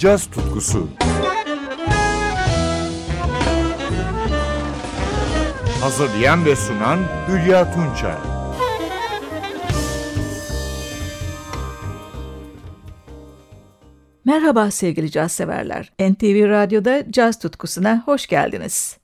caz tutkusu. Hazırlayan ve sunan Hülya Tunçay. Merhaba sevgili caz severler. NTV Radyo'da caz tutkusuna hoş geldiniz.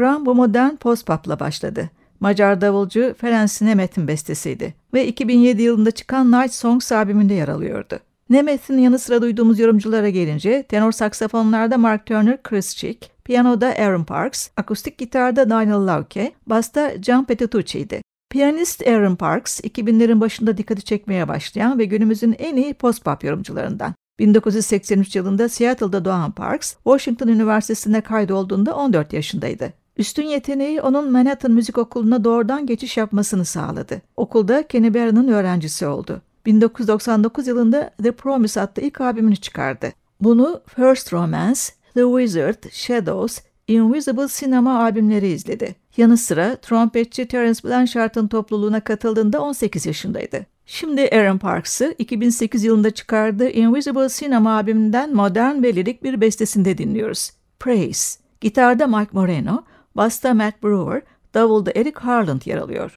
Program bu modern post-pop'la başladı. Macar davulcu Ferenc Nemet'in bestesiydi ve 2007 yılında çıkan Night Songs albümünde yer alıyordu. Nemet'in yanı sıra duyduğumuz yorumculara gelince tenor saksafonlarda Mark Turner, Chris Chick, piyanoda Aaron Parks, akustik gitarda Daniel Lauke, basta John Petitucci'ydi. Piyanist Aaron Parks, 2000'lerin başında dikkati çekmeye başlayan ve günümüzün en iyi post-pop yorumcularından. 1983 yılında Seattle'da doğan Parks, Washington Üniversitesi'ne kaydolduğunda 14 yaşındaydı. Üstün yeteneği onun Manhattan Müzik Okulu'na doğrudan geçiş yapmasını sağladı. Okulda Kenny Barron'ın öğrencisi oldu. 1999 yılında The Promise adlı ilk albümünü çıkardı. Bunu First Romance, The Wizard, Shadows, Invisible Cinema albümleri izledi. Yanı sıra trompetçi Terence Blanchard'ın topluluğuna katıldığında 18 yaşındaydı. Şimdi Aaron Parks'ı 2008 yılında çıkardığı Invisible Cinema albümünden modern ve lirik bir bestesinde dinliyoruz. Praise. Gitarda Mike Moreno, basta Matt Brewer, davulda Eric Harland yer alıyor.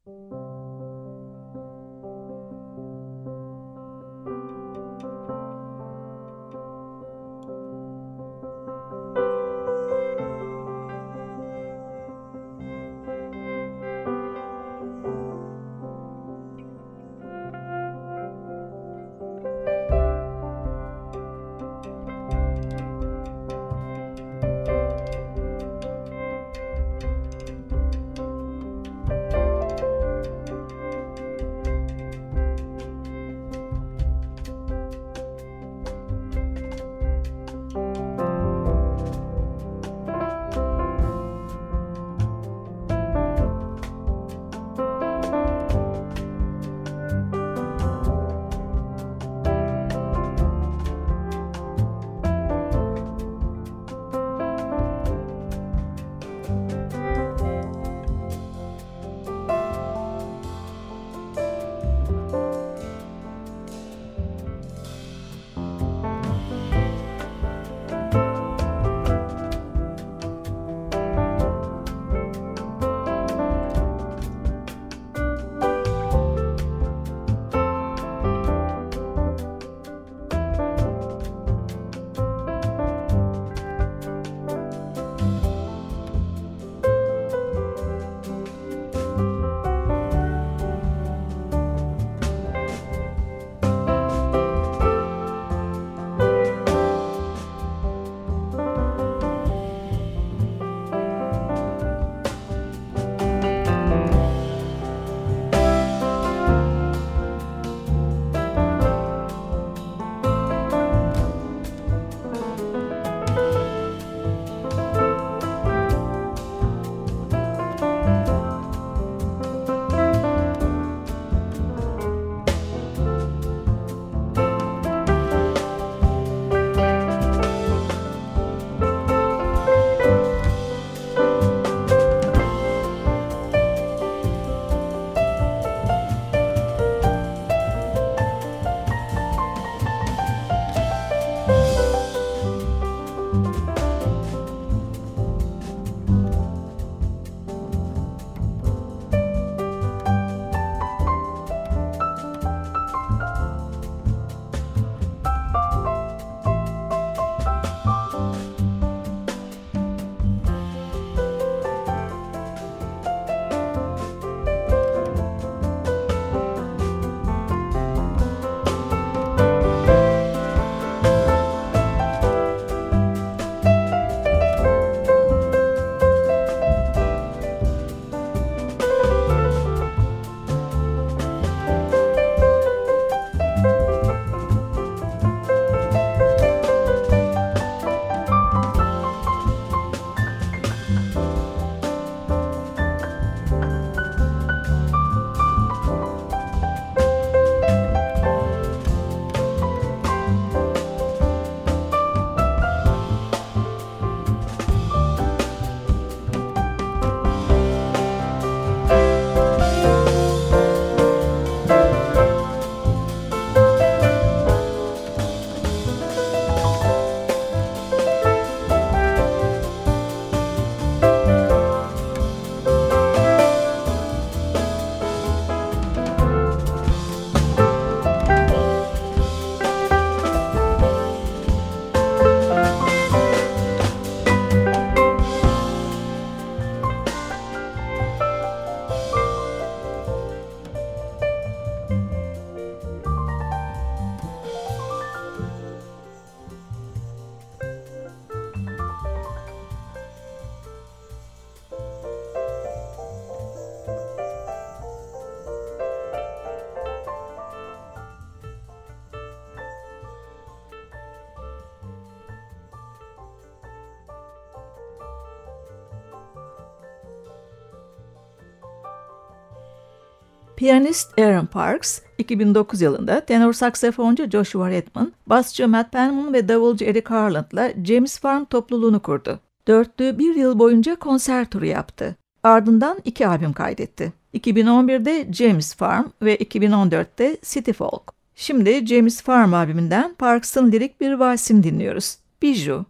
Piyanist Aaron Parks, 2009 yılında tenor saksafoncu Joshua Redman, basçı Matt Penman ve davulcu Eric Harland'la James Farm topluluğunu kurdu. Dörtlü bir yıl boyunca konser turu yaptı. Ardından iki albüm kaydetti. 2011'de James Farm ve 2014'te City Folk. Şimdi James Farm albümünden Parks'ın lirik bir valsini dinliyoruz. Bijou.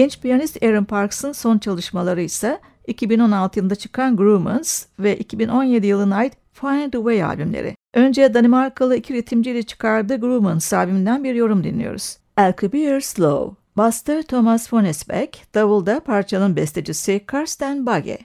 Genç piyanist Aaron Parks'ın son çalışmaları ise 2016 yılında çıkan Groomans ve 2017 yılına ait Find the Way albümleri. Önce Danimarkalı iki ritimciyle çıkardığı Groomans albümünden bir yorum dinliyoruz. Elke Slow, Basta Thomas von Esbeck, davulda parçanın bestecisi Karsten Bagge.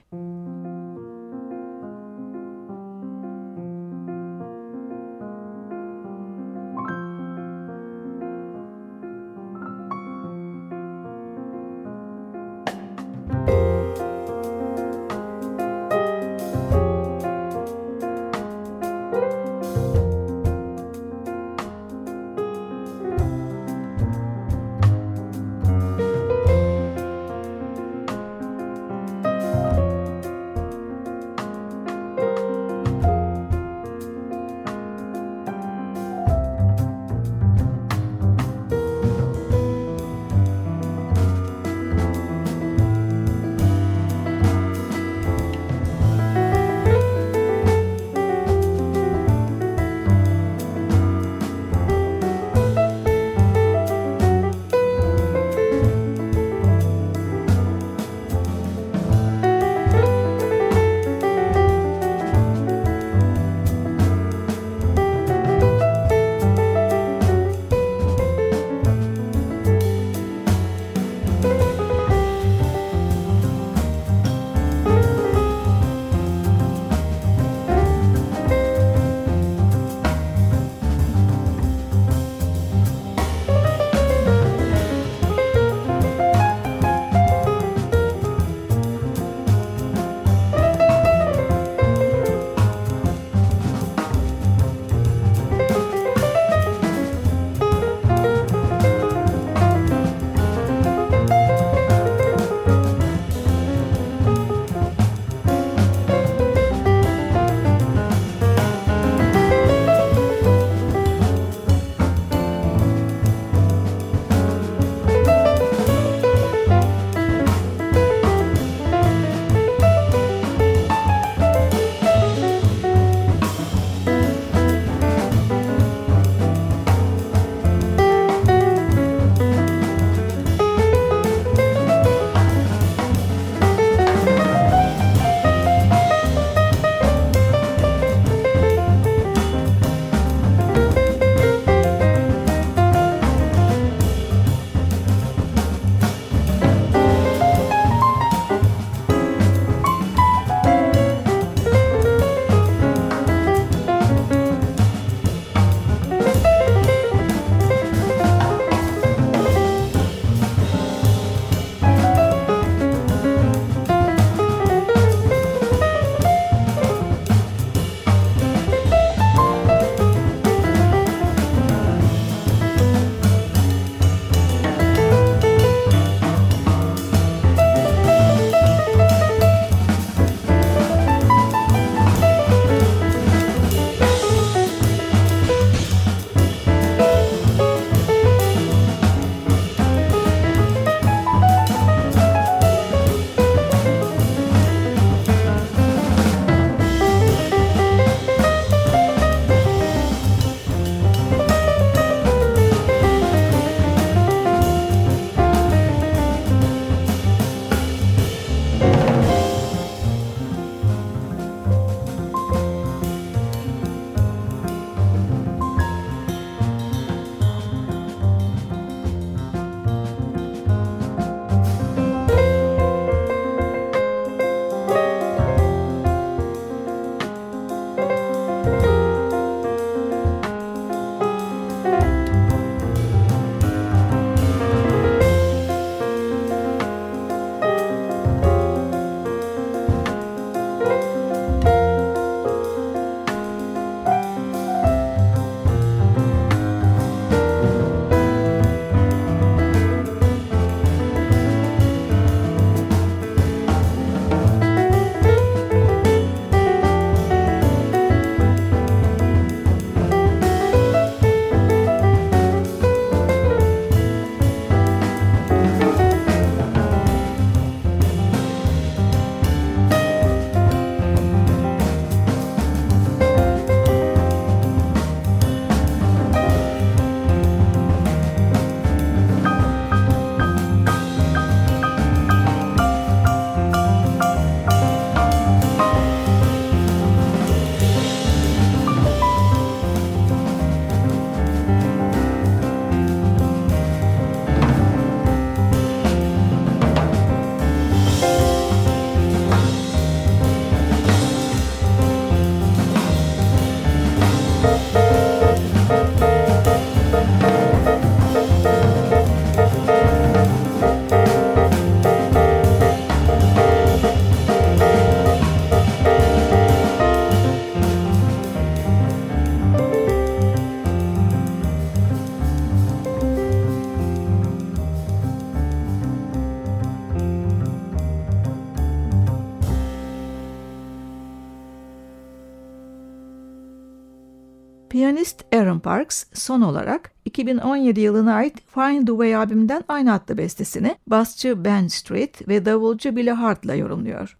Piyanist Aaron Parks son olarak 2017 yılına ait Find the Way albümünden aynı adlı bestesini basçı Ben Street ve davulcu Billy Hart'la yorumluyor.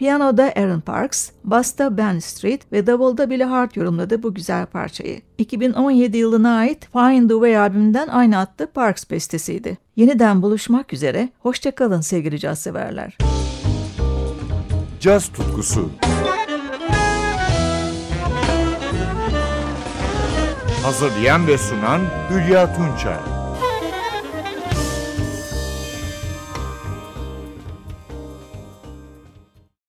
Piyanoda Aaron Parks, Basta Ben Street ve Davulda Billy Hart yorumladı bu güzel parçayı. 2017 yılına ait Find the Way albümünden aynı adlı Parks bestesiydi. Yeniden buluşmak üzere, hoşçakalın sevgili caz severler. Caz tutkusu Hazırlayan ve sunan Hülya Tunçay